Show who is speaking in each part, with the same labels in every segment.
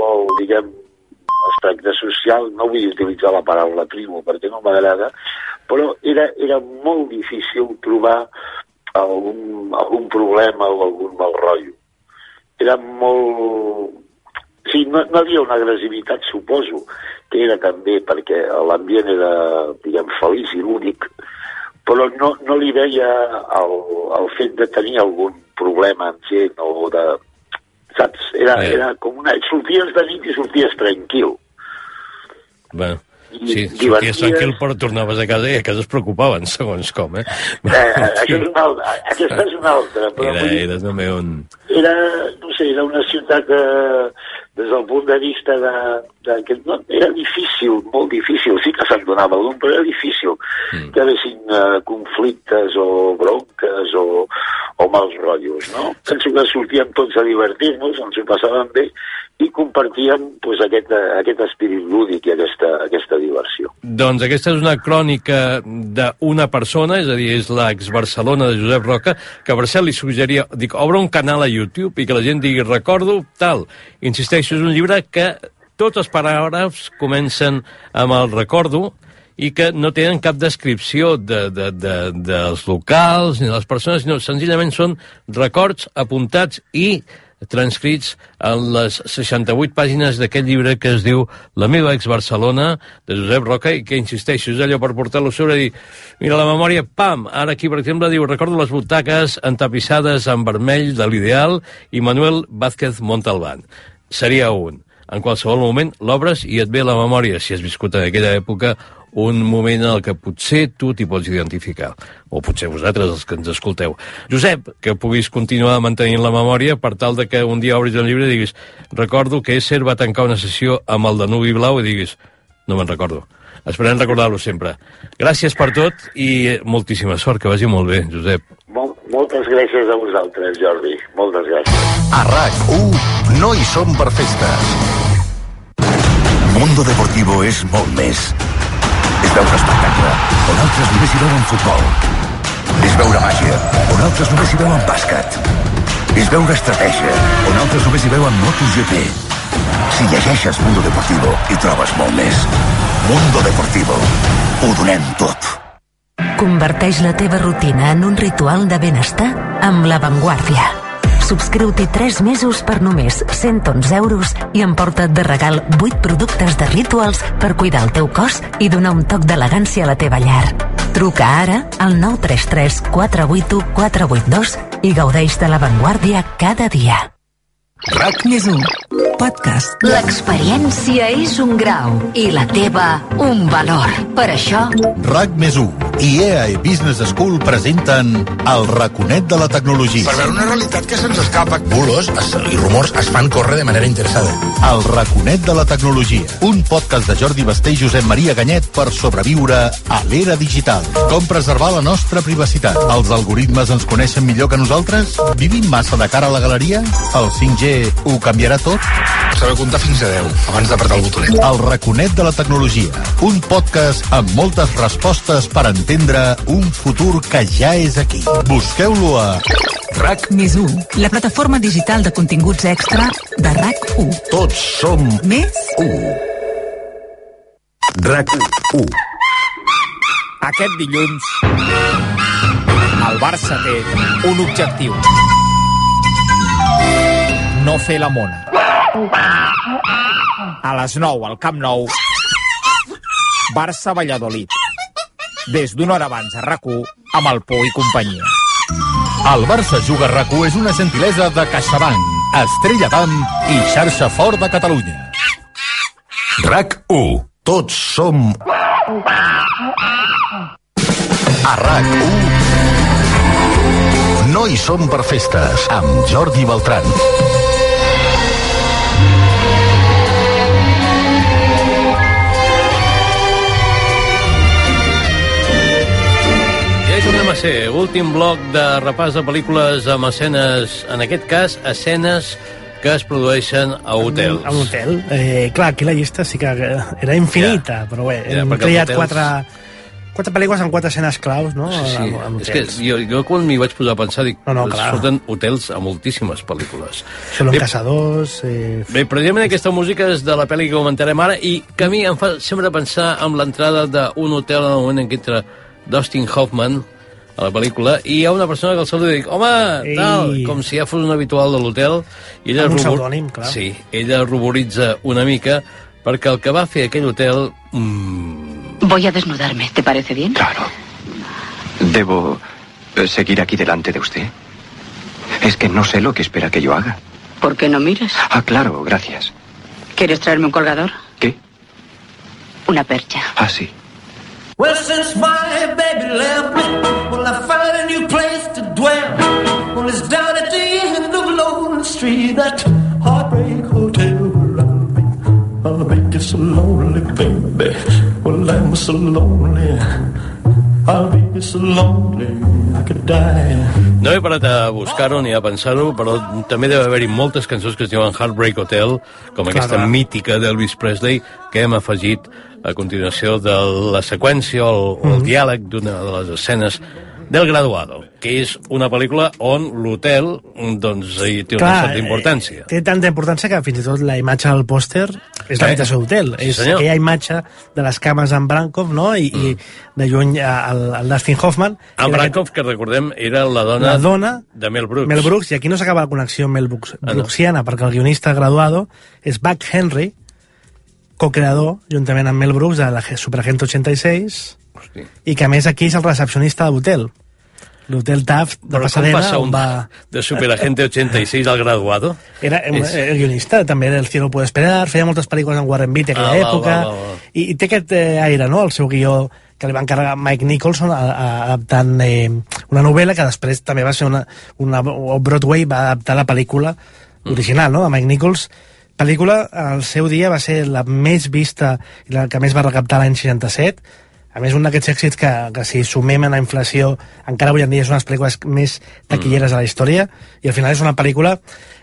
Speaker 1: qualsevol, diguem, aspecte social, no vull utilitzar la paraula tribu perquè no m'agrada, però era, era molt difícil trobar algun, algun problema o algun mal rotllo. Era molt... Sí, no, no havia una agressivitat, suposo, que era també perquè l'ambient era, diguem, feliç i únic, però no, no li veia el, el fet de tenir algun problema amb gent o de... Saps? Era,
Speaker 2: Eh.
Speaker 1: era com una... Sorties de nit i sorties tranquil. I
Speaker 2: sí,
Speaker 1: diverties-
Speaker 2: sorties tranquil, però tornaves a casa i a casa es preocupaven, segons com, eh?
Speaker 1: Eh, això és una, altra- aquesta és una altra, però
Speaker 2: Era,
Speaker 1: dir,
Speaker 2: era també un...
Speaker 1: era, no sé, era una ciutat que, des del punt de vista de, de que no, era difícil, molt difícil, sí que se'n donava algun, però era difícil
Speaker 2: Mm.
Speaker 1: que haguessin uh, conflictes o bronques o, o mals rotllos, no? Penso que sortíem tots a divertir-nos, ens ho passàvem bé i compartíem pues, aquest, aquest espírit lúdic i aquesta, aquesta diversió.
Speaker 2: Doncs aquesta és una crònica d'una persona, és a dir, és l'ex-Barcelona de Josep Roca, que a Barcel li suggeria, dic, obre un canal a YouTube i que la gent digui, recordo, tal. Insisteixo, és un llibre que tots els paràgrafs comencen amb el recordo i que no tenen cap descripció de, de, de, dels locals ni de les persones, sinó senzillament són records apuntats i transcrits en les 68 pàgines d'aquest llibre que es diu La meva ex-Barcelona, de Josep Roca, i que, insisteixo, és allò per portar-lo sobre i dir, mira la memòria, pam! Ara aquí, per exemple, diu, recordo les butaques entapissades en vermell de l'ideal i Manuel Vázquez Montalbán. Seria un. En qualsevol moment l'obres i et ve la memòria, si has viscut en aquella època, un moment en el que potser tu t'hi pots identificar. O potser vosaltres, els que ens escolteu. Josep, que puguis continuar mantenint la memòria per tal de que un dia obris el llibre i diguis recordo que Esser va tancar una sessió amb el Danubi Blau i diguis no me'n recordo. Esperem recordar-lo sempre. Gràcies per tot i moltíssima sort, que vagi molt bé, Josep.
Speaker 1: Mol, moltes gràcies a vosaltres, Jordi. Moltes gràcies.
Speaker 3: A RAC1 no hi som per festes. Mundo Deportivo és molt més. És veure espectacle, on altres només hi veuen futbol. És veure màgia, on altres només hi veuen bàsquet. És veure estratègia, on altres només hi veuen MotoGP. Si llegeixes Mundo Deportivo, hi trobes molt més. Mundo Deportivo. Ho donem tot.
Speaker 4: Converteix la teva rutina en un ritual de benestar amb La Vanguardia. Subscriu-t'hi 3 mesos per només 111 euros i emporta't de regal 8 productes de rituals per cuidar el teu cos i donar un toc d'elegància a la teva llar. Truca ara al 933 481 482 i gaudeix de La Vanguardia cada dia.
Speaker 3: RAC
Speaker 5: Més un. Podcast.
Speaker 6: L'experiència és un grau i la teva un valor. Per això,
Speaker 7: RAC més 1 i EAE Business School presenten el raconet de la tecnologia.
Speaker 8: Per veure una realitat que se'ns escapa. Bulos es, i rumors es fan córrer de manera interessada.
Speaker 7: El raconet de la tecnologia. Un podcast de Jordi Basté i Josep Maria Ganyet per sobreviure a l'era digital. Com preservar la nostra privacitat. Els algoritmes ens coneixen millor que nosaltres? Vivim massa de cara a la galeria? El 5G ho canviarà tot?
Speaker 8: Saber comptar fins a 10 abans d'apretar el botonet.
Speaker 7: El raconet de la tecnologia. Un podcast amb moltes respostes per entendre un futur que ja és aquí. Busqueu-lo a
Speaker 3: RAC
Speaker 5: Més un. La plataforma digital de continguts extra de RAC1.
Speaker 3: Tots som
Speaker 5: Més
Speaker 3: 1. RAC 1.
Speaker 9: Aquest dilluns, el Barça té un objectiu. No fer la mona. A les 9 al Camp Nou, Barça-Valladolid. Des d'una hora abans a rac amb el Pou i companyia.
Speaker 7: El Barça Juga a RAC1 és una gentilesa de CaixaBank, Estrella d'Am i Xarxa Fort de Catalunya.
Speaker 3: RAC 1. Tots som... A RAC 1 no hi som per festes amb Jordi Beltran.
Speaker 2: I això anem a ser últim bloc de repàs de pel·lícules amb escenes, en aquest cas, escenes que es produeixen a hotels.
Speaker 10: A un hotel. Eh, clar, aquí la llista sí que era infinita, però bé,
Speaker 2: Ja,
Speaker 10: hem triat
Speaker 2: hotels-
Speaker 10: quatre, quatre pel·lícules amb quatre escenes claus, no?
Speaker 2: Sí, sí.
Speaker 10: Amb- amb
Speaker 2: és que jo, jo quan m'hi vaig posar a pensar dic,
Speaker 10: No, no, clar.
Speaker 2: surten hotels a moltíssimes pel·lícules.
Speaker 10: Són
Speaker 2: Bé,
Speaker 10: caçadors... Eh...
Speaker 2: Bé, precisament aquesta música és de la pel·li que comentarem ara i que a mi em fa sempre pensar amb l'entrada d'un hotel en el moment en què entra Dustin Hoffman a la pel·lícula i hi ha una persona que el saluda i dic home,
Speaker 10: Ei.
Speaker 2: tal, com si ja fos un habitual de l'hotel i ella
Speaker 10: Amb un
Speaker 2: rubor-
Speaker 10: pseudònim, clar.
Speaker 2: Sí, ella ruboritza una mica perquè el que va fer aquell hotel mm,
Speaker 11: Voy a desnudarme, ¿te parece bien?
Speaker 12: Claro. ¿Debo eh, seguir aquí delante de usted? Es que no sé lo que espera que yo haga.
Speaker 11: ¿Por qué no miras?
Speaker 12: Ah, claro, gracias.
Speaker 11: ¿Quieres traerme un colgador?
Speaker 12: ¿Qué?
Speaker 11: Una percha.
Speaker 12: Ah, sí.
Speaker 13: Well, since my baby left me, well, I found a new place to dwell. Well, it's down at the end of Lonely Street, that heartbreak hotel where I'll be. I'll be just so lonely, baby. Well, I'm so lonely. I'll be so lonely, I could die.
Speaker 2: No he parat a buscar-ho ni a pensar-ho, però també deve haver-hi moltes cançons que es diuen Heartbreak Hotel, com
Speaker 10: Clar,
Speaker 2: aquesta mítica d'Elvis Presley, que hem afegit a continuació de la seqüència o el,
Speaker 10: Mhm.
Speaker 2: el diàleg d'una de les escenes del Graduado, que és una pel·lícula on l'hotel doncs, hi té una
Speaker 10: Clar,
Speaker 2: certa importància.
Speaker 10: Eh, té tanta importància que fins i tot la imatge del pòster és
Speaker 2: Eh?
Speaker 10: l'habitació d'hotel.
Speaker 2: Sí,
Speaker 10: és
Speaker 2: senyor.
Speaker 10: aquella imatge de les cames en Brankov, no? I, mm. i de lluny eh, el, el Dustin Hoffman.
Speaker 2: En Brankov, que recordem, era la dona,
Speaker 10: La dona
Speaker 2: de Mel Brooks.
Speaker 10: Mel Brooks, i aquí no s'acaba la connexió Mel Brooks,
Speaker 2: Ah, no.
Speaker 10: Brooksiana, perquè el guionista graduado és Buck Henry, co-creador, juntament amb Mel Brooks, de la Superagente 86,
Speaker 2: Hosti.
Speaker 10: i que a més aquí és el recepcionista de l'hotel. L'hotel Taft de
Speaker 2: Però
Speaker 10: Pasadena,
Speaker 2: passa
Speaker 10: on
Speaker 2: un,
Speaker 10: va...
Speaker 2: de Superagente 86 al Graduado?
Speaker 10: Era eh,
Speaker 2: És-
Speaker 10: el guionista, també era El cielo puede esperar, feia moltes pel·lícules en Warren Beatty a aquella
Speaker 2: Ah,
Speaker 10: època. I, i té aquest eh, aire, no?, el seu guió que li va encarregar Mike Nicholson a, a, adaptant eh, una novel·la que després també va ser una, una... Broadway va adaptar la pel·lícula original, no?, de Mike Nichols. Pel·lícula, al seu dia, va ser la més vista i la que més va recaptar l'any 67, a més, un d'aquests èxits que, que si sumem en la inflació encara avui en dia és una de les pel·lícules més taquilleres de la història i al final és una pel·lícula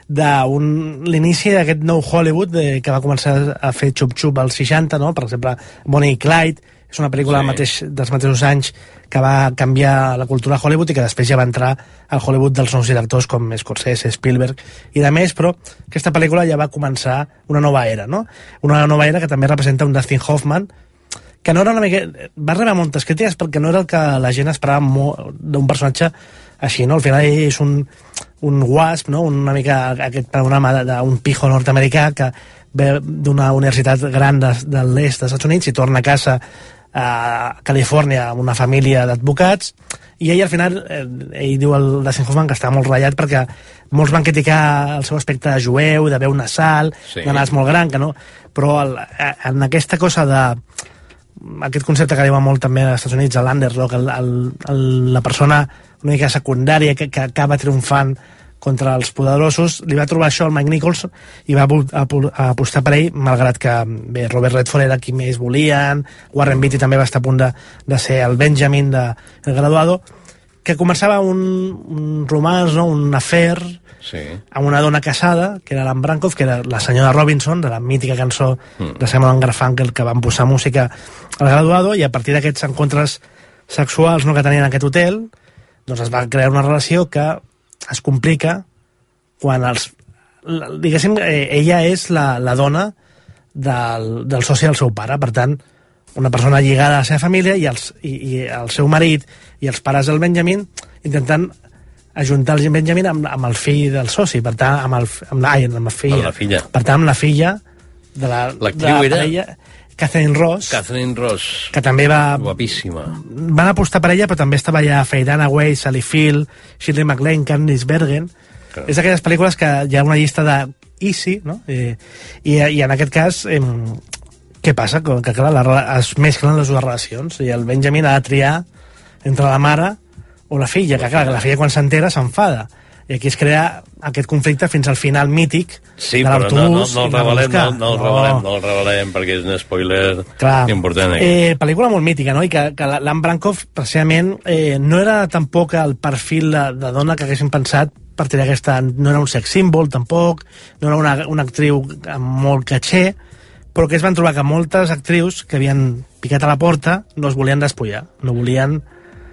Speaker 10: de un, l'inici d'aquest nou Hollywood de, que va començar a fer xup-xup als 60, no? per exemple, Bonnie i Clyde és una pel·lícula
Speaker 2: sí.
Speaker 10: mateix, dels mateixos anys que va canviar la cultura a Hollywood i que després ja va entrar al Hollywood dels nous directors com Scorsese, Spielberg i de més, però aquesta pel·lícula ja va començar una nova era, no? Una nova era que també representa un Dustin Hoffman que no era una mica... va rebre moltes crítiques perquè no era el que la gent esperava molt d'un personatge així, no? Al final és un, un wasp, no? Una mica aquest panorama de- d'un pijo nord-americà que ve d'una universitat gran de, de l'est dels Estats Units i torna a casa a Califòrnia amb una família d'advocats i ell al final, eh, ell diu el Dustin Hoffman que està molt ratllat perquè molts van criticar el seu aspecte de jueu, de veu nasal,
Speaker 2: Sí.
Speaker 10: sí. de nas molt gran, que no, però el, eh, en aquesta cosa de aquest concepte que arriba molt també als Estats Units, l'underdog, el, el, la persona una mica secundària que, que acaba triomfant contra els poderosos, li va trobar això al Mike Nichols i va apostar per ell, malgrat que bé, Robert Redford era qui més volien, Warren Beatty també va estar a punt de, de ser el Benjamin de El Graduado, que començava un, un romans, no? un afer
Speaker 2: Sí.
Speaker 10: amb una dona casada, que era l'Anne Brankov, que era la senyora Robinson, de la mítica cançó
Speaker 2: Mm.
Speaker 10: de Simon Garfunkel, que van posar música al graduado, i a partir d'aquests encontres sexuals no, que tenien en aquest hotel, doncs es va crear una relació que es complica quan els... Diguéssim, eh, ella és la, la dona del, del soci del seu pare, per tant, una persona lligada a la seva família i, els, i, i el seu marit i els pares del Benjamin intentant ajuntar el Benjamin amb, amb el fill del soci, per tant, amb, el, amb, la, ai, amb la filla.
Speaker 2: Amb la filla.
Speaker 10: Per tant, amb la filla de la, de la
Speaker 2: era?
Speaker 10: parella, Catherine Ross,
Speaker 2: Catherine Ross.
Speaker 10: que també va,
Speaker 2: Guapíssima.
Speaker 10: van apostar per ella, però també estava allà Faye Dunaway, Sally Field, Shirley MacLaine, Candice Bergen.
Speaker 2: Clar.
Speaker 10: És d'aquelles pel·lícules que hi ha una llista de easy, no? I, i, i en aquest cas, em, què passa? Que, que clar, la, es mesclen les dues relacions i el Benjamin ha de triar entre la mare o la filla, que clar, que la filla quan s'entera s'enfada. I aquí es crea aquest conflicte fins al final mític
Speaker 2: Sí,
Speaker 10: de
Speaker 2: però no, no,
Speaker 10: l'autobús.
Speaker 2: no, el revelem, no, no el revelem, no el revelem, perquè és un spoiler
Speaker 10: Clar.
Speaker 2: important. Eh?
Speaker 10: Eh, pel·lícula molt mítica, no? I que, que la- l'Anne Brankov, precisament, eh, no era tampoc el perfil de, de dona que haguéssim pensat per tenir aquesta... No era un sex símbol, tampoc, no era una, una actriu amb molt caché, però que es van trobar que moltes actrius que havien picat a la porta no es volien despullar, no volien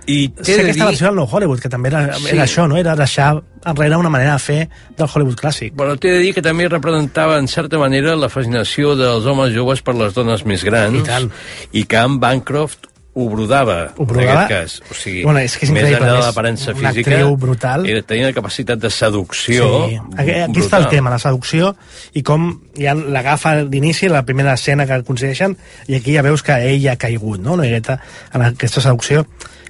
Speaker 2: I
Speaker 10: ser aquesta versió del nou Hollywood, que també era,
Speaker 2: Sí.
Speaker 10: era això, no? Era deixar enrere una manera de fer del Hollywood clàssic.
Speaker 2: Però t'he de dir que també representava, en certa manera, la fascinació dels homes joves per les dones més grans.
Speaker 10: I tant.
Speaker 2: I que en Bancroft ho brodava,
Speaker 10: Ho brodava.
Speaker 2: en aquest cas. O sigui,
Speaker 10: Bueno, és que és
Speaker 2: més enllà de l'aparença física,
Speaker 10: actriu brutal.
Speaker 2: Era, tenia una capacitat de seducció
Speaker 10: Sí. Aquí, aquí està el tema, la seducció, i com ja l'agafa d'inici, la primera escena que aconsegueixen, i aquí ja veus que ell ha caigut, no?, una miqueta en aquesta seducció.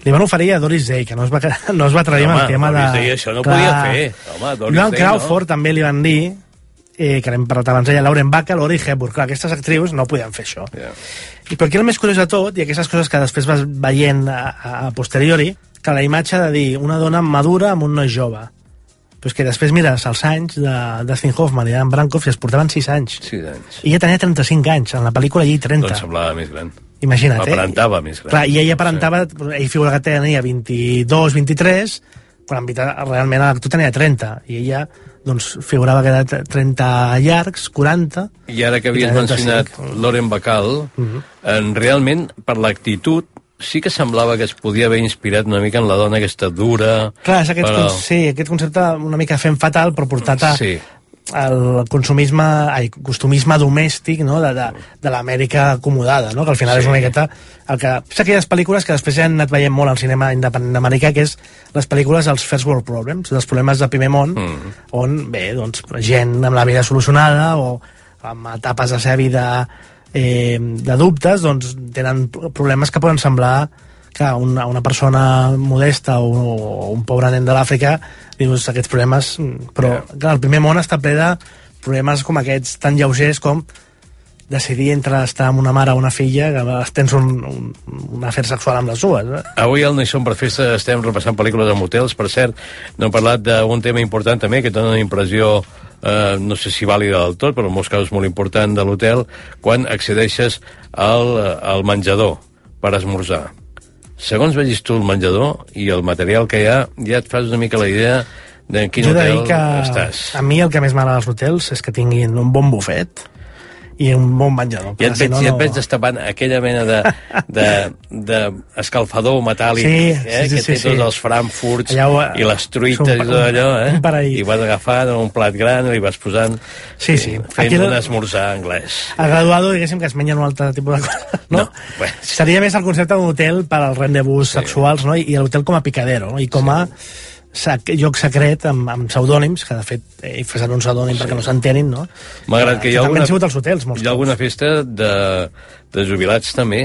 Speaker 10: Li van oferir a Doris Day, que no es va, no es va amb
Speaker 2: Home,
Speaker 10: el tema
Speaker 2: Doris
Speaker 10: de...
Speaker 2: Day això no podia fer. Home, Doris
Speaker 10: Joan
Speaker 2: Day
Speaker 10: Crawford també li van dir eh, que n'hem parlat abans d'ella, Lauren Bacall, Lori Hepburn. Clar, aquestes actrius no podien fer això.
Speaker 2: Yeah.
Speaker 10: I per aquí el més curiós de tot, i aquestes coses que després vas veient a, a, posteriori, que la imatge de dir una dona madura amb un noi jove. Però és que després mires els anys de Dustin Hoffman i Dan Brankoff i es portaven 6 anys.
Speaker 2: 6 anys.
Speaker 10: I ella tenia 35 anys, en la pel·lícula ell 30.
Speaker 2: Doncs semblava més gran.
Speaker 10: Imagina't, eh?
Speaker 2: Aparentava més gran.
Speaker 10: Clar, i ella aparentava, ell figura que tenia 22, 23, quan en veritat realment l'actor tenia 30, i ella doncs, figurava que era 30 llargs, 40...
Speaker 2: I ara que havies mencionat
Speaker 10: 35.
Speaker 2: Loren Bacall,
Speaker 10: Mhm.
Speaker 2: en, realment, per l'actitud, sí que semblava que es podia haver inspirat una mica en la dona aquesta dura...
Speaker 10: Clar, és aquest,
Speaker 2: però-
Speaker 10: con sí, aquest concepte una mica fent fatal, però portat a,
Speaker 2: Sí.
Speaker 10: Al consumisme, ai, costumisme domèstic no? de, de, de l'Amèrica acomodada, no? que al final
Speaker 2: Sí.
Speaker 10: és una miqueta el que... És aquelles pel·lícules que després ja han anat veient molt al cinema independent americà, que és les pel·lícules dels First World Problems, dels problemes de primer món,
Speaker 2: Mm.
Speaker 10: on, bé, doncs, gent amb la vida solucionada o amb etapes de seva vida eh, de dubtes, doncs tenen problemes que poden semblar que una, una persona modesta o, o un pobre nen de l'Àfrica dius aquests problemes mm, però clar, el primer món està ple de problemes com aquests tan lleugers com decidir entre estar amb una mare o una filla que tens un, un, un afer sexual amb les dues eh?
Speaker 2: Avui al som per festa estem repassant pel·lícules en motels. Per cert, no hem parlat d'un tema important també que dona una impressió eh, no sé si vàlida del tot, però en molts casos molt important de l'hotel, quan accedeixes al, al menjador per esmorzar. Segons vegis tu el menjador i el material que hi ha, ja et fas una mica la idea de en quin
Speaker 10: jo
Speaker 2: hotel
Speaker 10: que
Speaker 2: estàs.
Speaker 10: a mi el que més m'agrada dels hotels és que tinguin un bon bufet i un bon menjador
Speaker 2: Ja et,
Speaker 10: perquè si
Speaker 2: veig, ja et veig destapant aquella mena de, de, de escalfador metàl·lic
Speaker 10: Sí,
Speaker 2: eh,
Speaker 10: sí, sí,
Speaker 2: que té
Speaker 10: sí, sí.
Speaker 2: tots els frankfurts
Speaker 10: ho-
Speaker 2: i les truites i tot allò, eh? I vas agafant un plat gran i vas posant
Speaker 10: Sí, sí.
Speaker 2: fent
Speaker 10: Aquí
Speaker 2: un
Speaker 10: el-
Speaker 2: esmorzar anglès.
Speaker 10: a graduado, diguéssim, que es mengen un altre tipus de coses, no?
Speaker 2: No, bé,
Speaker 10: Seria més el concepte d'un hotel per al rendezvous sexuals, no? I, i l'hotel com a picadero, no? I com a sac, lloc secret amb, amb pseudònims, que de fet he posat un pseudònim perquè no s'entenin, no?
Speaker 2: Malgrat que hi ha alguna,
Speaker 10: han sigut els hotels, molts
Speaker 2: hi ha alguna festa de, de jubilats també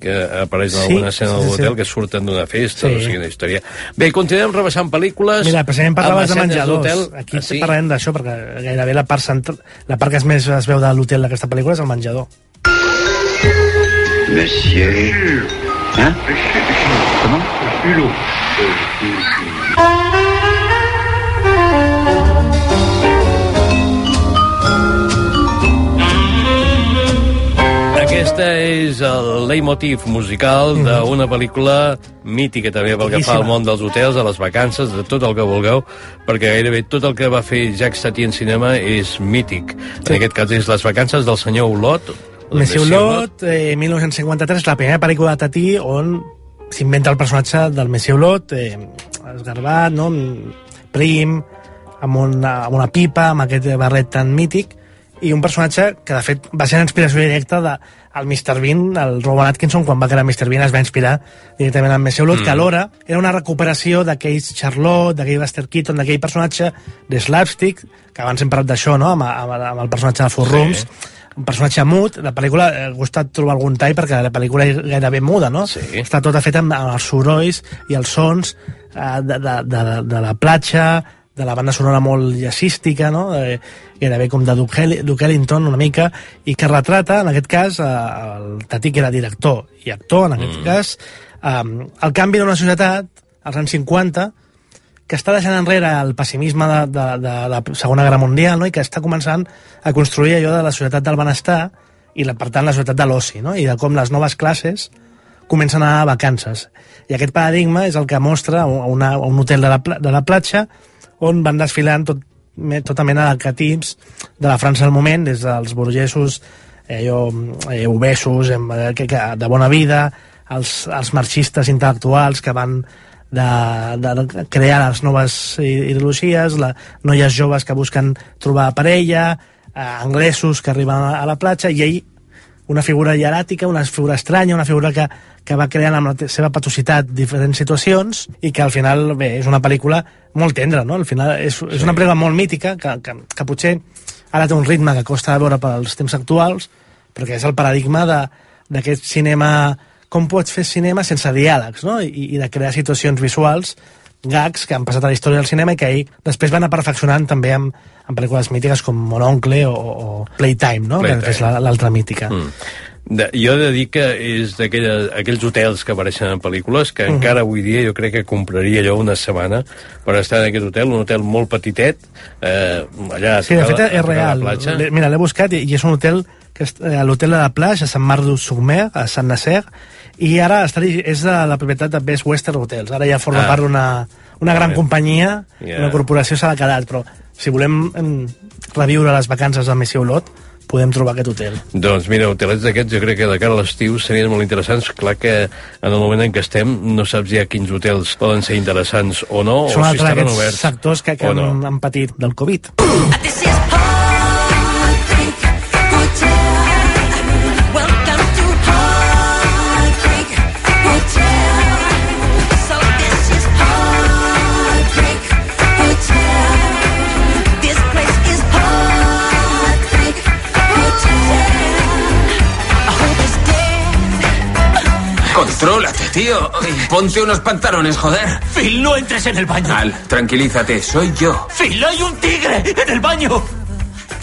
Speaker 2: que apareix en
Speaker 10: Sí,
Speaker 2: alguna escena
Speaker 10: sí, sí,
Speaker 2: l'hotel
Speaker 10: sí.
Speaker 2: que surten d'una festa,
Speaker 10: Sí.
Speaker 2: o sigui, una història. Bé, continuem rebaixant pel·lícules.
Speaker 10: Mira, precisament parlaves de menjadors. Aquí
Speaker 2: Ah, sí?
Speaker 10: parlarem d'això, perquè gairebé la part, central, la part que es més es veu de l'hotel d'aquesta pel·lícula és el menjador.
Speaker 14: Monsieur. Hein Comment
Speaker 2: Aquesta és el leitmotiv musical d'una pel·lícula mítica també pel que fa al món dels hotels, a les vacances, de tot el que vulgueu, perquè gairebé tot el que va fer Jacques Tati en cinema és mític. En aquest cas és Les vacances del senyor Olot.
Speaker 10: Monsieur Olot, eh, 1953, la primera pel·lícula de Tati on s'inventa el personatge del Monsieur Olot, eh, esgarbat, no? prim, amb una, amb una pipa, amb aquest barret tan mític, i un personatge que, de fet, va ser una inspiració directa de, el Mr. Bean, el Rowan Atkinson, quan va crear Mr. Bean, es va inspirar directament en Monsieur Olot,
Speaker 2: Mm.
Speaker 10: que alhora era una recuperació d'aquells Charlotte, d'aquell Buster Keaton, d'aquell personatge de slapstick, que abans hem parlat d'això, no?, amb, amb, amb el personatge de Four
Speaker 2: Sí.
Speaker 10: Rooms, un personatge mut, la pel·lícula eh, ha costat trobar algun tall perquè la pel·lícula és gairebé muda, no?
Speaker 2: Sí.
Speaker 10: Està tota feta amb, amb els sorolls i els sons eh, de, de, de, de la platja, de la banda sonora molt jazzística, no? Eh, gairebé com de Duke, Hell Duke Ellington una mica, i que retrata, en aquest cas, eh, el Tati, que era director i actor, en aquest mm. cas, eh, el canvi d'una societat, als anys 50, que està deixant enrere el pessimisme de, de, de la Segona Guerra Mundial no? i que està començant a construir allò de la societat del benestar i, la, per tant, la societat de l'oci, no? i de com les noves classes comencen a anar a vacances. I aquest paradigma és el que mostra una, un hotel de la, de la platja on van desfilant tot, tota mena d'arquetips de la França del moment, des dels burgesos eh, jo, eh, obesos, eh, que, que, de bona vida, els, els marxistes intel·lectuals que van de, de, crear les noves ideologies, la, noies joves que busquen trobar parella, eh, anglesos que arriben a la platja, i ell una figura hieràtica, una figura estranya, una figura que, que va creant amb la seva patocitat diferents situacions i que al final, bé, és una pel·lícula molt tendra, no? Al final és, és una pel·lícula molt mítica que, que, que potser ara té un ritme que costa de veure pels temps actuals, perquè és el paradigma d'aquest cinema com pots fer cinema sense diàlegs, no? I, i de crear situacions visuals gags que han passat a la història del cinema i que ell després van a perfeccionant també amb, amb pel·lícules mítiques com Mon oncle o, o Playtime, no?
Speaker 2: Playtime.
Speaker 10: que és la- l'altra mítica.
Speaker 2: Mm. De, jo he de dir que és d'aquells hotels que apareixen en pel·lícules que
Speaker 10: Mhm.
Speaker 2: encara avui dia jo crec que compraria allò una setmana per estar en aquest hotel, un hotel molt petitet eh, allà
Speaker 10: Sí, de fet
Speaker 2: la- a
Speaker 10: és real. Mira, l'he buscat i, i és un hotel que és eh, l'hotel de la Plage, a Sant Marc du Soumer, a Sant Nasser, i ara està, diri- és de la propietat de Best Western Hotels. Ara ja forma
Speaker 2: Ah.
Speaker 10: part d'una una gran companyia,
Speaker 2: Ja.
Speaker 10: una corporació s'ha quedat, però si volem em, reviure les vacances de Messi Olot, podem trobar aquest hotel.
Speaker 2: Doncs mira, hotelets d'aquests jo crec que de cara a l'estiu serien molt interessants. Clar que en el moment en què estem no saps ja quins hotels poden ser interessants o no,
Speaker 10: Són
Speaker 2: o si
Speaker 10: altres
Speaker 2: estaran
Speaker 10: d'aquests
Speaker 2: oberts.
Speaker 10: sectors que, que
Speaker 2: no.
Speaker 10: han, han patit del Covid.
Speaker 13: Welcome
Speaker 15: tío. Ponte unos pantalones, joder.
Speaker 16: Phil, no entres en el baño.
Speaker 15: Al, tranquilízate, soy yo.
Speaker 16: Phil, hay un tigre en el baño.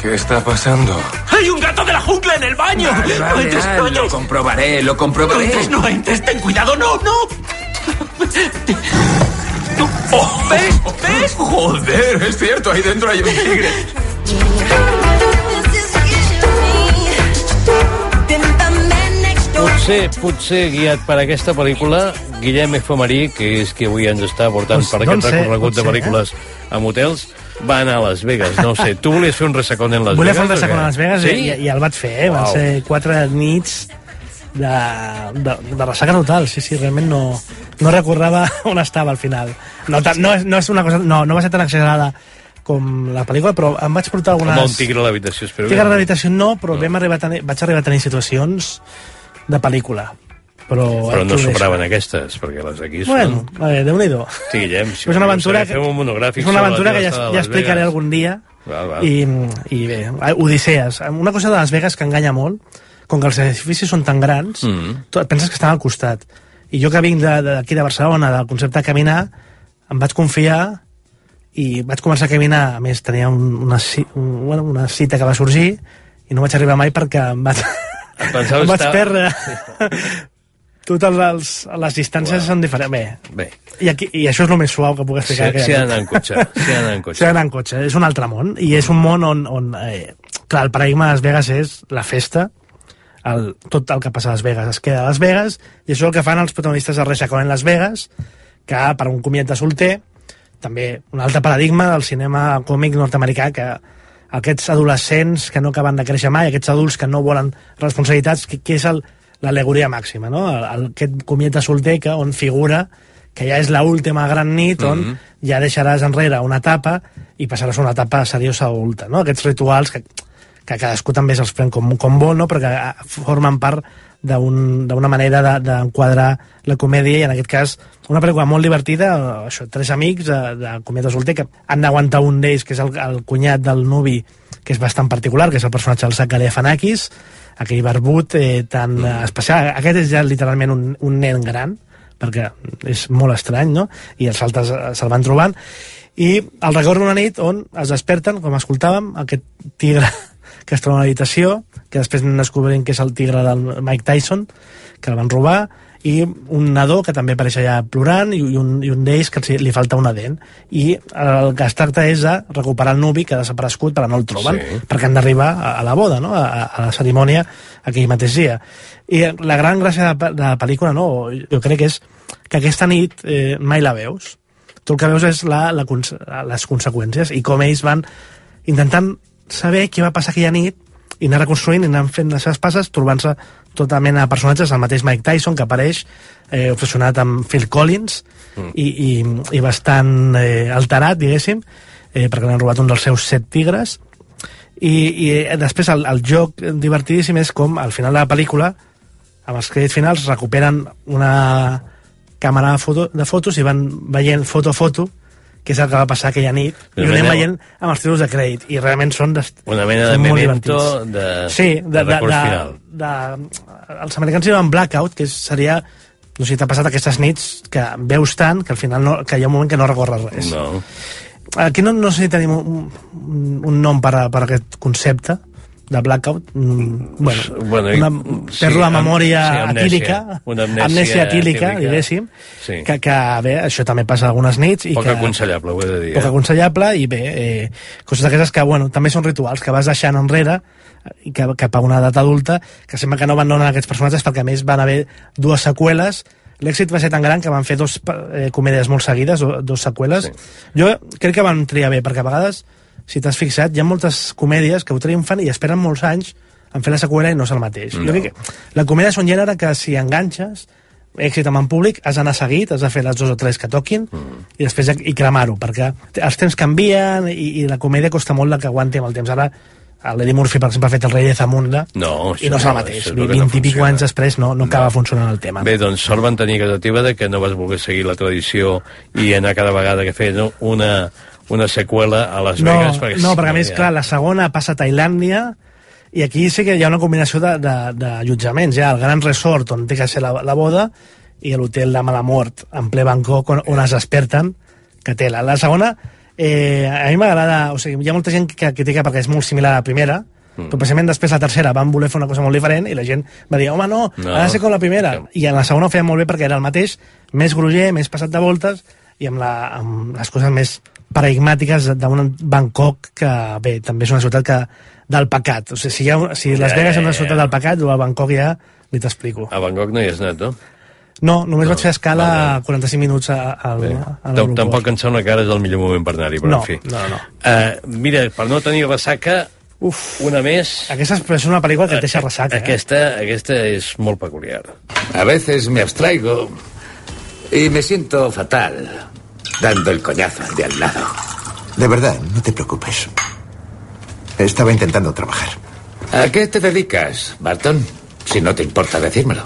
Speaker 15: ¿Qué está pasando?
Speaker 16: Hay un gato de la jungla en el baño.
Speaker 15: Vale,
Speaker 16: no
Speaker 15: vale,
Speaker 16: entres,
Speaker 15: Al,
Speaker 16: no
Speaker 15: lo comprobaré, lo
Speaker 16: No
Speaker 15: comprobaré.
Speaker 16: entres, no entres. Ten cuidado, no, no. Oh, ¿Ves? ¿Ves?
Speaker 15: Joder, es cierto, ahí dentro hay un tigre.
Speaker 2: Potser, potser guiat per aquesta pel·lícula, Guillem Efemerí, que és qui avui ens està portant
Speaker 10: Doncs-
Speaker 2: per aquest
Speaker 10: sé,
Speaker 2: recorregut de pel·lícules amb hotels, va anar a Las Vegas, no sé. Tu volies fer un resacón en Las
Speaker 10: Volia
Speaker 2: Vegas?
Speaker 10: fer un
Speaker 2: què?
Speaker 10: a Las Vegas
Speaker 2: sí?
Speaker 10: i, i el vaig fer, eh? Van
Speaker 2: Uau.
Speaker 10: ser quatre nits de, de, de ressaca total, sí, sí, realment no, no recordava on estava al final. No, no, és, no és una cosa, no, no va ser tan exagerada com la pel·lícula, però em vaig portar algunes...
Speaker 2: Com un tigre a l'habitació, espero.
Speaker 10: Tigre a l'habitació no, però vam arribar a tenir, vaig arribar a tenir situacions de pel·lícula. Però,
Speaker 2: Però
Speaker 10: aquí
Speaker 2: no sobraven aquestes, perquè les d'aquí són...
Speaker 10: Bueno, a veure, Déu-n'hi-do.
Speaker 2: Sí, Guillem, si
Speaker 10: és una aventura,
Speaker 2: Fem un monogràfic
Speaker 10: és una aventura que ja, ja explicaré
Speaker 2: Vegas.
Speaker 10: algun dia.
Speaker 2: Val, val.
Speaker 10: I, i bé, Odisees. Una cosa de Las Vegas que enganya molt, com que els edificis són tan grans,
Speaker 2: Mm.
Speaker 10: tu et penses que estan al costat. I jo que vinc d'aquí de, de Barcelona, del concepte de caminar, em vaig confiar i vaig començar a caminar, a més tenia un, una, ci- un, bueno, una cita que va sorgir i no vaig arribar mai perquè em vaig,
Speaker 2: Pensaves
Speaker 10: em vaig
Speaker 2: estar-
Speaker 10: perdre. Totes les, les distàncies són diferents. Bé,
Speaker 2: Bé,
Speaker 10: i, aquí, i això és el més suau que puc
Speaker 2: si,
Speaker 10: explicar
Speaker 2: si ha
Speaker 10: aquella
Speaker 2: d'anar en cotxe, si ha d'anar en cotxe.
Speaker 10: d'anar en cotxe, és un altre món i és un món on, on eh, clar, el paradigma de Las Vegas és la festa el, tot el que passa a Las Vegas es queda a Las Vegas i això és el que fan els protagonistes de Reixacón en Las Vegas que per un comiat de solter també un altre paradigma del cinema còmic nord-americà que aquests adolescents que no acaben de créixer mai, aquests adults que no volen responsabilitats, que, que és l'alegoria màxima, no? El, el, aquest comiat de solter que, on figura que ja és l'última gran nit on
Speaker 2: Mhm.
Speaker 10: ja deixaràs enrere una etapa i passaràs una etapa seriosa adulta, no? Aquests rituals que, que cadascú també se'ls pren com, com vol, no? però que eh, formen part d'un- d'una manera de- d'enquadrar la comèdia i en aquest cas una pel·lícula molt divertida eh, això, tres amics de, de de solter que han d'aguantar un d'ells que és el, el cunyat del nuvi que és bastant particular, que és el personatge del Zach Galifianakis aquell barbut eh, tan eh, especial aquest és ja literalment un, un nen gran perquè és molt estrany, no? I els altres eh, se'l van trobant. I el recordo una nit on es desperten, com escoltàvem, aquest tigre que es troba a l'habitació, que després anem descobrint que és el tigre del Mike Tyson, que el van robar, i un nadó que també apareix allà plorant i un, i un d'ells que li falta una dent i el que es tracta és de recuperar el nuvi que ha desaparegut però no el troben
Speaker 2: Sí.
Speaker 10: perquè han d'arribar a, a la boda no? a, a la cerimònia aquell mateix dia i la gran gràcia de, de la pel·lícula no? jo crec que és que aquesta nit eh, mai la veus tu el que veus és la, la, les conseqüències i com ells van intentant saber què va passar aquella nit i anar reconstruint i anar fent les seves passes, trobant-se tota mena de personatges, el mateix Mike Tyson, que apareix eh, obsessionat amb Phil Collins mm. i, i, i bastant eh, alterat, diguéssim, eh, perquè l'han robat un dels seus set tigres, i, i eh, després el, el joc divertidíssim és com al final de la pel·lícula amb els crèdits finals recuperen una càmera de, foto, de fotos i van veient foto a foto que és el que va passar aquella nit i ho anem veient amb els títols de crèdit i realment són, des,
Speaker 2: Una mena de memento de,
Speaker 10: sí, de,
Speaker 2: de
Speaker 10: de, de,
Speaker 2: final.
Speaker 10: de, els americans diuen blackout que seria no sé si t'ha passat aquestes nits que veus tant que al final no, que hi ha un moment que no recorres res
Speaker 2: No.
Speaker 10: Aquí no, no sé si tenim un, un, un nom per, a, per a aquest concepte de blackout. Mm, bueno,
Speaker 2: Bueno,
Speaker 10: una
Speaker 2: sí,
Speaker 10: de
Speaker 2: am-
Speaker 10: memòria
Speaker 2: sí, amnèsia.
Speaker 10: atílica.
Speaker 2: Una amnèsia
Speaker 10: amnèsia atílica,
Speaker 2: atílica.
Speaker 10: diguéssim.
Speaker 2: Sí.
Speaker 10: Que, que, bé, això també passa algunes nits. i
Speaker 2: Poc
Speaker 10: que,
Speaker 2: aconsellable, ho he de dir.
Speaker 10: poc
Speaker 2: eh?
Speaker 10: aconsellable i bé, eh, coses d'aquestes que bueno, també són rituals que vas deixant enrere i que, cap a una edat adulta que sembla que no abandonen aquests personatges perquè a més van haver dues seqüeles l'èxit va ser tan gran que van fer dos eh, comèdies molt seguides, do- dos seqüeles sí. jo crec que van triar bé perquè a vegades si t'has fixat, hi ha moltes comèdies que ho triomfen i esperen molts anys en fer la seqüela i no és el mateix.
Speaker 2: No.
Speaker 10: Jo crec que la comèdia és un gènere que si enganxes èxit amb en públic, has d'anar seguit, has de fer les dos o tres que toquin mm. i després i cremar-ho, perquè els temps canvien i, i la comèdia costa molt de que aguanti amb el temps. Ara, l'Eddie Murphy, per exemple, ha fet el rei de Zamunda
Speaker 2: No,
Speaker 10: i no és el mateix.
Speaker 2: que
Speaker 10: 20
Speaker 2: no
Speaker 10: i pico anys després no, no acaba funcionant el tema.
Speaker 2: Bé, doncs sort van tenir negativa de que no vas voler seguir la tradició i anar cada vegada que feien no, una, una seqüela a Las
Speaker 10: no,
Speaker 2: Vegas. Perquè
Speaker 10: no, perquè a més, clar, la segona passa a Tailàndia i aquí sí que hi ha una combinació de, de, de allotjaments. Hi ha el gran resort on té que ser la, la boda i l'hotel de mala mort en ple Bangkok on, on es desperten que té la, la segona eh, a mi m'agrada, o sigui, hi ha molta gent que critica perquè és molt similar a la primera mm. però precisament després la tercera van voler fer una cosa molt diferent i la gent va dir, home no,
Speaker 2: No.
Speaker 10: ha de ser com la primera i en la segona ho feia molt bé perquè era el mateix més gruller, més passat de voltes i amb, la, amb les coses més paradigmàtiques d'un Bangkok que, bé, també és una ciutat que del pecat. O sigui, si, ha, si Las
Speaker 2: Ja,
Speaker 10: Vegas és una ciutat del pecat, o a Bangkok ja ni t'explico.
Speaker 2: A Bangkok no hi has anat, no?
Speaker 10: No, només no. vaig fer escala 45 minuts a, a,
Speaker 2: Bé,
Speaker 10: a, a
Speaker 2: tam-
Speaker 10: l'aeroport.
Speaker 2: Tampoc em sembla que ara és el millor moment per anar-hi, però
Speaker 10: No,
Speaker 2: en fi.
Speaker 10: no, no.
Speaker 2: Uh, mira, per no tenir ressaca,
Speaker 10: Uf.
Speaker 2: una més...
Speaker 10: Aquesta és, és una pel·lícula que et deixa ressaca. Eh?
Speaker 2: Aquesta, aquesta és molt peculiar.
Speaker 17: A veces me abstraigo y me siento fatal dando el coñazo al de al lado.
Speaker 18: De verdad, no te preocupes. Estaba intentando trabajar.
Speaker 17: ¿A qué te dedicas, Barton? Si no te importa decírmelo.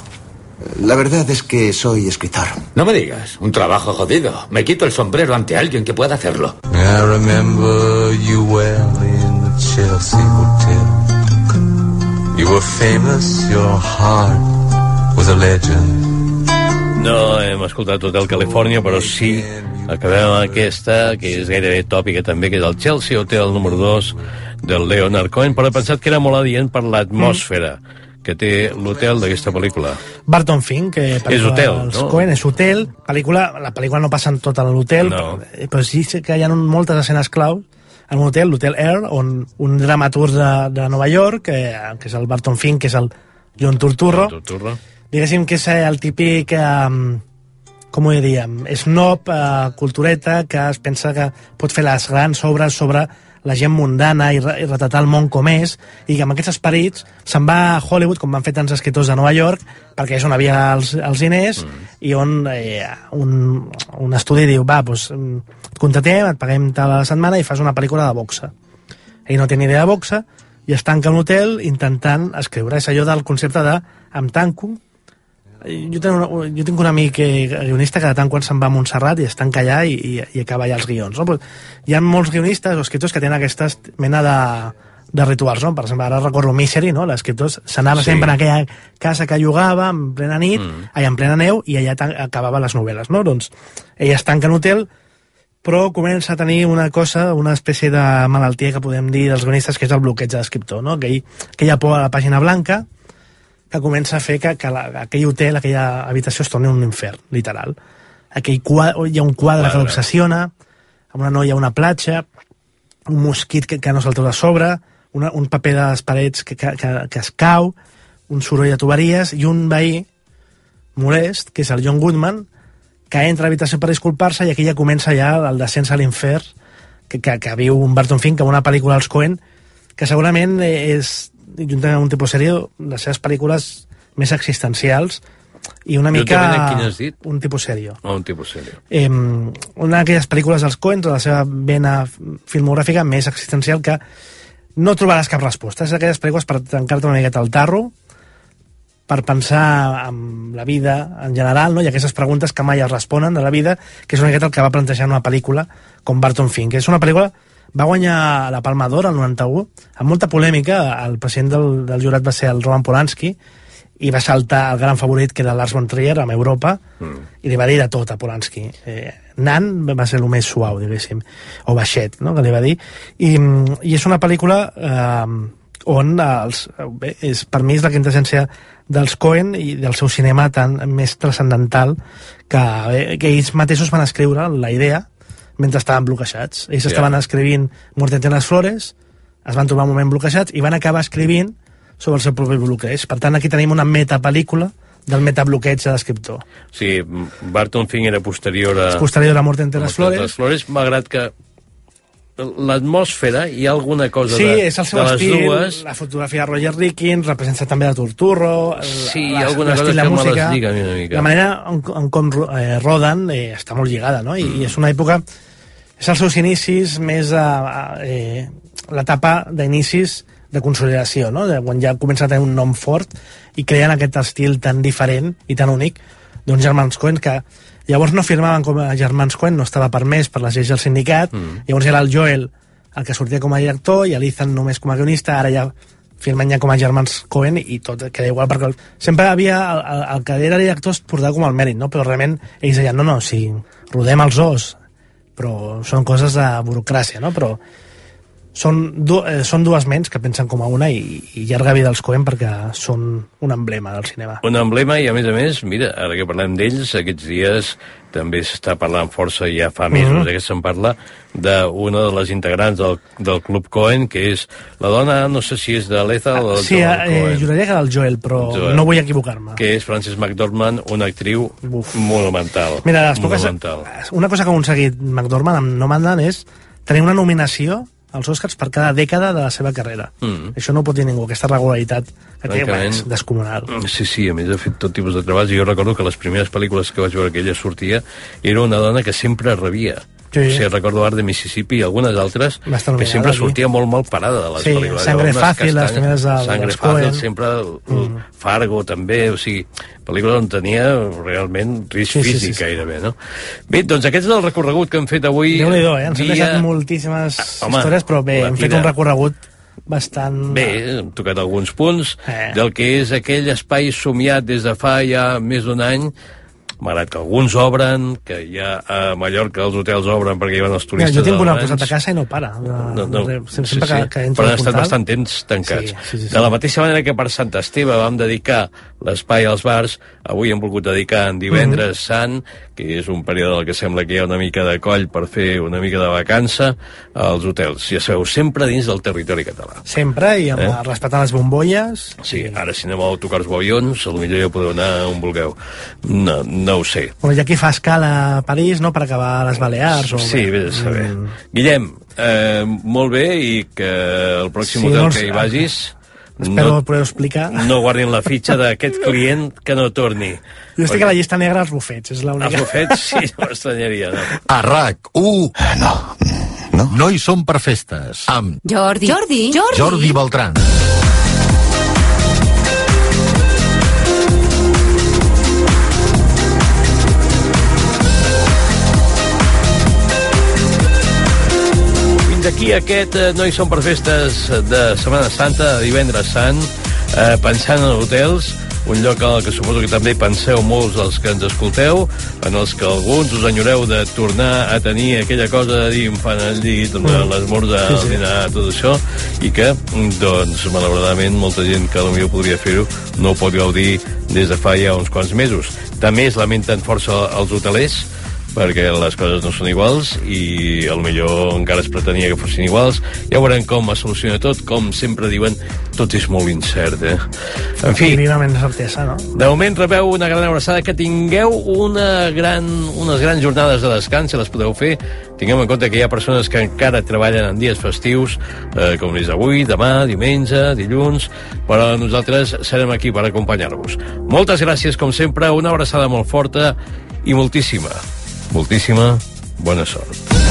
Speaker 18: La verdad es que soy escritor.
Speaker 17: No me digas, un trabajo jodido. Me quito el sombrero ante alguien que pueda hacerlo.
Speaker 19: I remember you well in the Chelsea Hotel. You were famous, your heart was a legend.
Speaker 2: No hem escoltat tot el Califòrnia, però sí acabem amb aquesta, que és gairebé tòpica també, que és el Chelsea Hotel número 2 del Leonard Cohen, però he pensat que era molt adient per l'atmòsfera que té l'hotel d'aquesta pel·lícula.
Speaker 10: Barton Fink, que
Speaker 2: És hotel,
Speaker 10: dels
Speaker 2: no?
Speaker 10: Coen, és hotel, pel·lícula, la pel·lícula no passa en tot l'hotel,
Speaker 2: No.
Speaker 10: però, però sí que hi ha moltes escenes clau en un hotel, l'Hotel Air, on un dramaturg de, de Nova York, que, que és el Barton Fink, que és el John Turturro,
Speaker 2: Turturro.
Speaker 10: Diguéssim que és el típic um, com ho diríem, snob uh, cultureta que es pensa que pot fer les grans obres sobre la gent mundana i, re- i retratar el món com és i que amb aquests esperits se'n va a Hollywood com van fer tants escriptors de Nova York perquè és on havia els, els diners mm. i on eh, un, un estudi diu va, doncs, mm, et contratem, et paguem tal a la setmana i fas una pel·lícula de boxa ell no té ni idea de boxa i es tanca en un hotel intentant escriure. És allò del concepte de em tanco jo tinc, una, jo tinc un amic eh, guionista que de tant quan se'n va a Montserrat i es tanca allà i, i, i acaba allà els guions. No? Pues, hi ha molts guionistes o escriptors que tenen aquesta mena de, de rituals, no? Per exemple, ara recordo Misery, no? L'escriptor s'anava
Speaker 2: Sí.
Speaker 10: sempre a aquella casa que llogava en plena nit, mm. allà en plena neu, i allà acabava les novel·les, no? Doncs ell es tanca en hotel, però comença a tenir una cosa, una espècie de malaltia que podem dir dels guionistes, que és el bloqueig de l'escriptor, no? Aquell, aquella por a la pàgina blanca, que comença a fer que, que la, aquell hotel, aquella habitació es torni un infern, literal. Aquell quadre, hi ha un quadre, que
Speaker 2: Quadre.
Speaker 10: l'obsessiona, amb una noia a una platja, un mosquit que, que no treu de sobre, una, un paper de les parets que, que, que, que es cau, un soroll de tuberies i un veí molest, que és el John Goodman, que entra a l'habitació per disculpar-se i aquí ja comença ja el descens a l'infern que, que, que viu un Barton Fink amb una pel·lícula als Coen que segurament és juntament amb un tipus sèrie, les seves pel·lícules més existencials i una mica... Un tipus sèrio.
Speaker 2: Oh, un tipus sèrio.
Speaker 10: Eh, una d'aquelles pel·lícules dels Coens, de la seva vena filmogràfica més existencial que no trobaràs cap resposta. És d'aquelles pel·lícules per tancar-te una miqueta al tarro, per pensar en la vida en general, no? i aquestes preguntes que mai es responen de la vida, que és una miqueta el que va plantejar en una pel·lícula com Barton Fink. És una pel·lícula va guanyar la Palma d'Or el 91 amb molta polèmica, el president del, del jurat va ser el Roman Polanski i va saltar el gran favorit que era Lars von Trier amb Europa mm. i li va dir de tot a Polanski eh, Nan va ser el més suau diguéssim, o baixet, no? que li va dir i, i és una pel·lícula eh, on els, bé, és, per mi és la quintessència dels Coen i del seu cinema tan més transcendental que, que ells mateixos van escriure la idea mentre estaven bloquejats. Ells yeah. estaven escrivint Muerte entre les flores, es van trobar un moment bloquejats i van acabar escrivint sobre el seu propi bloqueig. Per tant, aquí tenim una metapel·lícula del metabloqueig de l'escriptor.
Speaker 2: Sí, Barton Fink era posterior a...
Speaker 10: És posterior a Muerte entre les flores.
Speaker 2: les flores, malgrat que l'atmosfera, hi ha alguna cosa
Speaker 10: sí,
Speaker 2: de,
Speaker 10: és el seu
Speaker 2: de les
Speaker 10: estil,
Speaker 2: dues...
Speaker 10: la fotografia de Roger Rickins, representa també de Torturro,
Speaker 2: Sí, hi
Speaker 10: la-
Speaker 2: ha alguna cosa
Speaker 10: de
Speaker 2: que me les
Speaker 10: música,
Speaker 2: lliga una mica.
Speaker 10: La manera en, en com eh, roden eh, està molt lligada, no? I,
Speaker 2: Mm.
Speaker 10: I és una època... És els seus inicis més a, a eh, l'etapa d'inicis de consolidació, no? De quan ja comença a tenir un nom fort i creen aquest estil tan diferent i tan únic d'uns germans Coen que llavors no firmaven com a germans Coen, no estava permès per les lleis del sindicat,
Speaker 2: Mm.
Speaker 10: llavors era el Joel el que sortia com a director i l'Ethan només com a guionista, ara ja firmen ja com a germans Coen i tot queda igual perquè sempre havia el, el, el que era director es portava com el mèrit no? però realment ells deien no, no, si rodem els os però són coses de burocràcia no? però són, du eh, són dues ments que pensen com a una i, i llarga vida als Coen perquè són un emblema del cinema
Speaker 2: Un emblema i, a més a més, mira, ara que parlem d'ells, aquests dies també s'està parlant força, ja fa mesos mm -hmm. que se'n parla, d'una de les integrants del, del Club Cohen, que és la dona, no sé si és de l'Etha o del
Speaker 10: sí,
Speaker 2: Joel
Speaker 10: eh,
Speaker 2: Cohen,
Speaker 10: juraria que del Joel però
Speaker 2: Joel.
Speaker 10: no vull equivocar-me
Speaker 2: que és Frances McDormand, una actriu
Speaker 10: Uf.
Speaker 2: monumental.
Speaker 10: Mira, les poques,
Speaker 2: monumental.
Speaker 10: una cosa que ha aconseguit McDormand amb Nomadland és tenir una nominació als Oscars per cada dècada de la seva carrera.
Speaker 2: Mm.
Speaker 10: Això no pot dir ningú, aquesta regularitat que té, és descomunal.
Speaker 2: Sí, sí, a més ha fet tot tipus de treballs i jo recordo que les primeres pel·lícules que vaig veure que ella sortia era una dona que sempre rebia.
Speaker 10: Sí.
Speaker 2: Sigui, recordo Art de Mississippi i algunes altres que sempre
Speaker 10: aquí.
Speaker 2: sortia molt mal parada de les
Speaker 10: Sí,
Speaker 2: pel·lícules.
Speaker 10: Sangre Fàcil, les primeres de-
Speaker 2: Sangre Fàcil, sempre
Speaker 10: Mm.
Speaker 2: Fargo també, o sigui, pel·lícules on tenia realment risc
Speaker 10: Sí, sí, sí,
Speaker 2: físic
Speaker 10: sí.
Speaker 2: gairebé, no? Bé, doncs aquest és el recorregut que hem fet avui.
Speaker 10: Déu-n'hi-do, eh? Ens hem
Speaker 2: dia-
Speaker 10: deixat moltíssimes
Speaker 2: Ah, home,
Speaker 10: històries, però bé, hem fet un recorregut bastant...
Speaker 2: Bé, hem tocat alguns punts
Speaker 10: Eh.
Speaker 2: del que és aquell espai somiat des de fa ja més d'un any, malgrat que alguns obren, que ja a Mallorca els hotels obren perquè hi van els
Speaker 10: Mira,
Speaker 2: turistes
Speaker 10: jo tinc un costat de casa i no para. De,
Speaker 2: No, no,
Speaker 10: de,
Speaker 2: sí,
Speaker 10: sempre
Speaker 2: sí,
Speaker 10: que, que
Speaker 2: però han estat bastant temps tancats.
Speaker 10: Sí, sí, sí, sí.
Speaker 2: De la mateixa manera que per Sant Esteve vam dedicar l'espai als bars, avui hem volgut dedicar en divendres
Speaker 10: Mhm.
Speaker 2: sant, que és un període en el que sembla que hi ha una mica de coll per fer una mica de vacança, als hotels. Ja sabeu, sempre dins del territori català.
Speaker 10: Sempre, i amb,
Speaker 2: Eh?
Speaker 10: respectant les bombolles.
Speaker 2: Sí, ara si aneu a autocars o avions, potser ja podeu anar on vulgueu. No, no ho sé.
Speaker 10: Bueno, hi ha qui fa escala a París, no?, per acabar a les Balears. O,
Speaker 2: Sí, bé de saber.
Speaker 10: Mm.
Speaker 2: Guillem, eh, molt bé i que el pròxim
Speaker 10: Sí,
Speaker 2: hotel
Speaker 10: doncs,
Speaker 2: que hi vagis
Speaker 10: Espero
Speaker 2: no,
Speaker 10: poder explicar.
Speaker 2: no guardin la fitxa d'aquest client que no torni.
Speaker 10: Jo estic a la llista negra als bufets, és l'única.
Speaker 2: Els bufets, sí, no m'estranyaria, no?
Speaker 7: A RAC1... No. No. No hi som per festes. Amb
Speaker 6: Jordi. Jordi. Jordi.
Speaker 7: Jordi Beltran.
Speaker 2: Fins aquí aquest eh, No hi som per festes de Setmana Santa, de divendres sant, eh, pensant en hotels, un lloc el que suposo que també penseu molts dels que ens escolteu, en els que alguns us enyoreu de tornar a tenir aquella cosa de dir infant al llit, mm. l'esmorzar,
Speaker 10: Sí,
Speaker 2: el
Speaker 10: sí.
Speaker 2: dinar, tot això, i que, doncs, malauradament, molta gent que potser podria fer-ho no ho pot gaudir des de fa ja uns quants mesos. També es lamenten força els hotelers, perquè les coses no són iguals i a lo millor encara es pretenia que fossin iguals. Ja veurem com es soluciona tot, com sempre diuen, tot és molt incert, eh? En fi,
Speaker 10: Mínimament certesa, no?
Speaker 2: de moment rebeu una gran abraçada, que tingueu una gran, unes grans jornades de descans, si les podeu fer. Tinguem en compte que hi ha persones que encara treballen en dies festius, eh, com és avui, demà, diumenge, dilluns, però nosaltres serem aquí per acompanyar-vos. Moltes gràcies, com sempre, una abraçada molt forta i moltíssima, moltíssima bona sort.